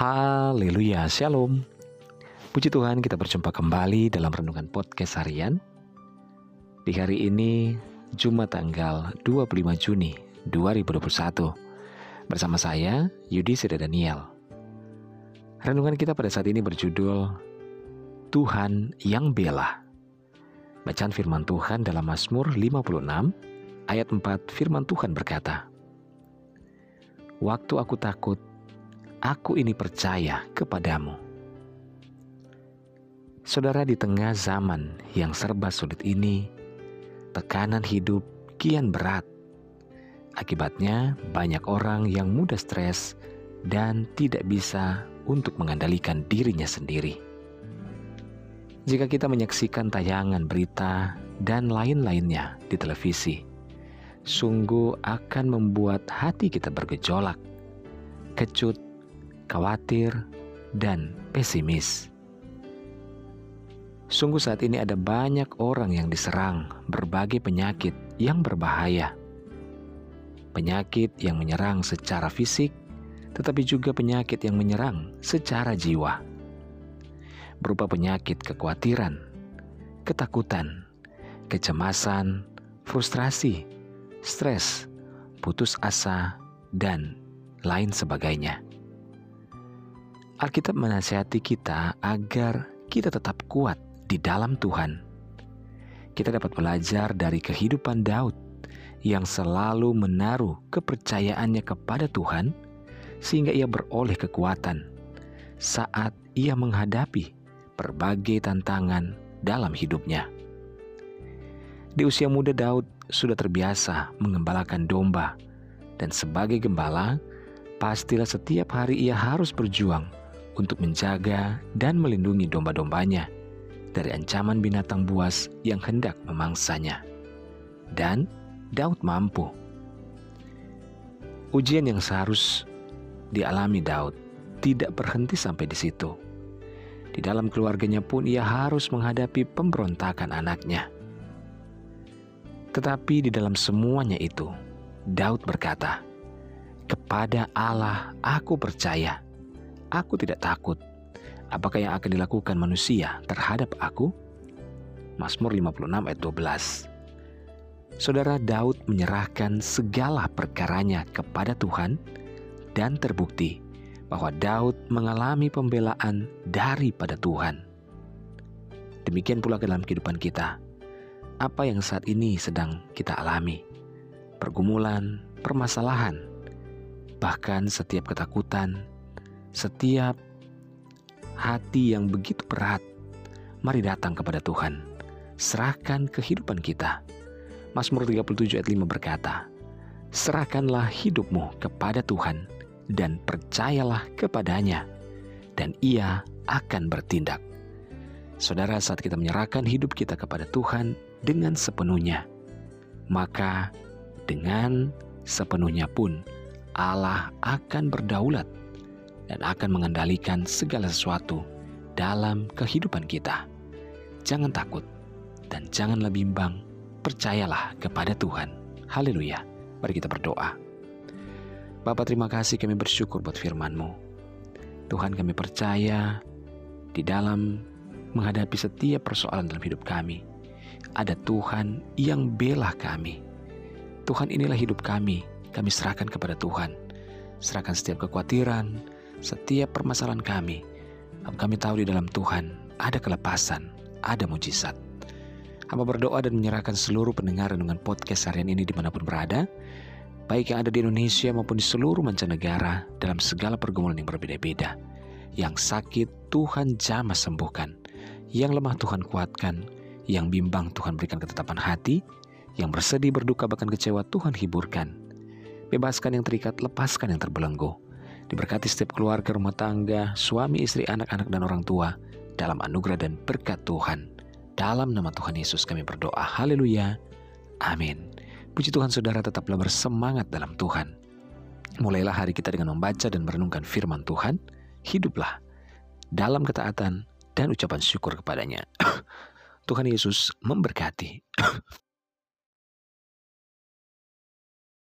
Haleluya, Shalom. Puji Tuhan kita berjumpa kembali dalam Renungan Podcast Harian. Di hari ini, Jumat tanggal 25 Juni 2021. Bersama saya, Yudi Seda Daniel. Renungan kita pada saat ini berjudul Tuhan yang Bela. Bacaan firman Tuhan dalam Mazmur 56 ayat 4 firman Tuhan berkata, Waktu aku takut, aku ini percaya kepadamu. Saudara di tengah zaman yang serba sulit ini, tekanan hidup kian berat. Akibatnya banyak orang yang mudah stres dan tidak bisa untuk mengendalikan dirinya sendiri. Jika kita menyaksikan tayangan berita dan lain-lainnya di televisi, sungguh akan membuat hati kita bergejolak, kecut, khawatir, dan pesimis. Sungguh saat ini ada banyak orang yang diserang berbagai penyakit yang berbahaya. Penyakit yang menyerang secara fisik, tetapi juga penyakit yang menyerang secara jiwa. Berupa penyakit kekhawatiran, ketakutan, kecemasan, frustrasi, stres, putus asa, dan lain sebagainya. Alkitab menasihati kita agar kita tetap kuat di dalam Tuhan. Kita dapat belajar dari kehidupan Daud yang selalu menaruh kepercayaannya kepada Tuhan sehingga ia beroleh kekuatan saat ia menghadapi berbagai tantangan dalam hidupnya. Di usia muda Daud sudah terbiasa mengembalakan domba dan sebagai gembala pastilah setiap hari ia harus berjuang untuk menjaga dan melindungi domba-dombanya dari ancaman binatang buas yang hendak memangsanya. Dan Daud mampu. Ujian yang seharus dialami Daud tidak berhenti sampai di situ. Di dalam keluarganya pun ia harus menghadapi pemberontakan anaknya. Tetapi di dalam semuanya itu, Daud berkata, "Kepada Allah aku percaya." Aku tidak takut. Apakah yang akan dilakukan manusia terhadap aku? Mazmur 56 ayat 12. Saudara Daud menyerahkan segala perkaranya kepada Tuhan dan terbukti bahwa Daud mengalami pembelaan daripada Tuhan. Demikian pula dalam kehidupan kita. Apa yang saat ini sedang kita alami? Pergumulan, permasalahan, bahkan setiap ketakutan, setiap hati yang begitu berat, mari datang kepada Tuhan. Serahkan kehidupan kita. Mazmur 37 ayat 5 berkata, Serahkanlah hidupmu kepada Tuhan dan percayalah kepadanya, dan ia akan bertindak. Saudara, saat kita menyerahkan hidup kita kepada Tuhan dengan sepenuhnya, maka dengan sepenuhnya pun Allah akan berdaulat dan akan mengendalikan segala sesuatu dalam kehidupan kita. Jangan takut dan janganlah bimbang, percayalah kepada Tuhan. Haleluya. Mari kita berdoa. Bapak terima kasih kami bersyukur buat firman-Mu. Tuhan kami percaya di dalam menghadapi setiap persoalan dalam hidup kami. Ada Tuhan yang bela kami. Tuhan inilah hidup kami. Kami serahkan kepada Tuhan. Serahkan setiap kekhawatiran, setiap permasalahan kami. Kami tahu di dalam Tuhan ada kelepasan, ada mujizat. Hamba berdoa dan menyerahkan seluruh pendengar dengan podcast harian ini di mana pun berada, baik yang ada di Indonesia maupun di seluruh mancanegara dalam segala pergumulan yang berbeda-beda. Yang sakit Tuhan jamah sembuhkan, yang lemah Tuhan kuatkan, yang bimbang Tuhan berikan ketetapan hati, yang bersedih berduka bahkan kecewa Tuhan hiburkan. Bebaskan yang terikat, lepaskan yang terbelenggu. Diberkati setiap keluarga rumah tangga, suami, istri, anak-anak, dan orang tua dalam anugerah dan berkat Tuhan. Dalam nama Tuhan Yesus kami berdoa. Haleluya. Amin. Puji Tuhan saudara tetaplah bersemangat dalam Tuhan. Mulailah hari kita dengan membaca dan merenungkan firman Tuhan. Hiduplah dalam ketaatan dan ucapan syukur kepadanya. Tuhan Yesus memberkati.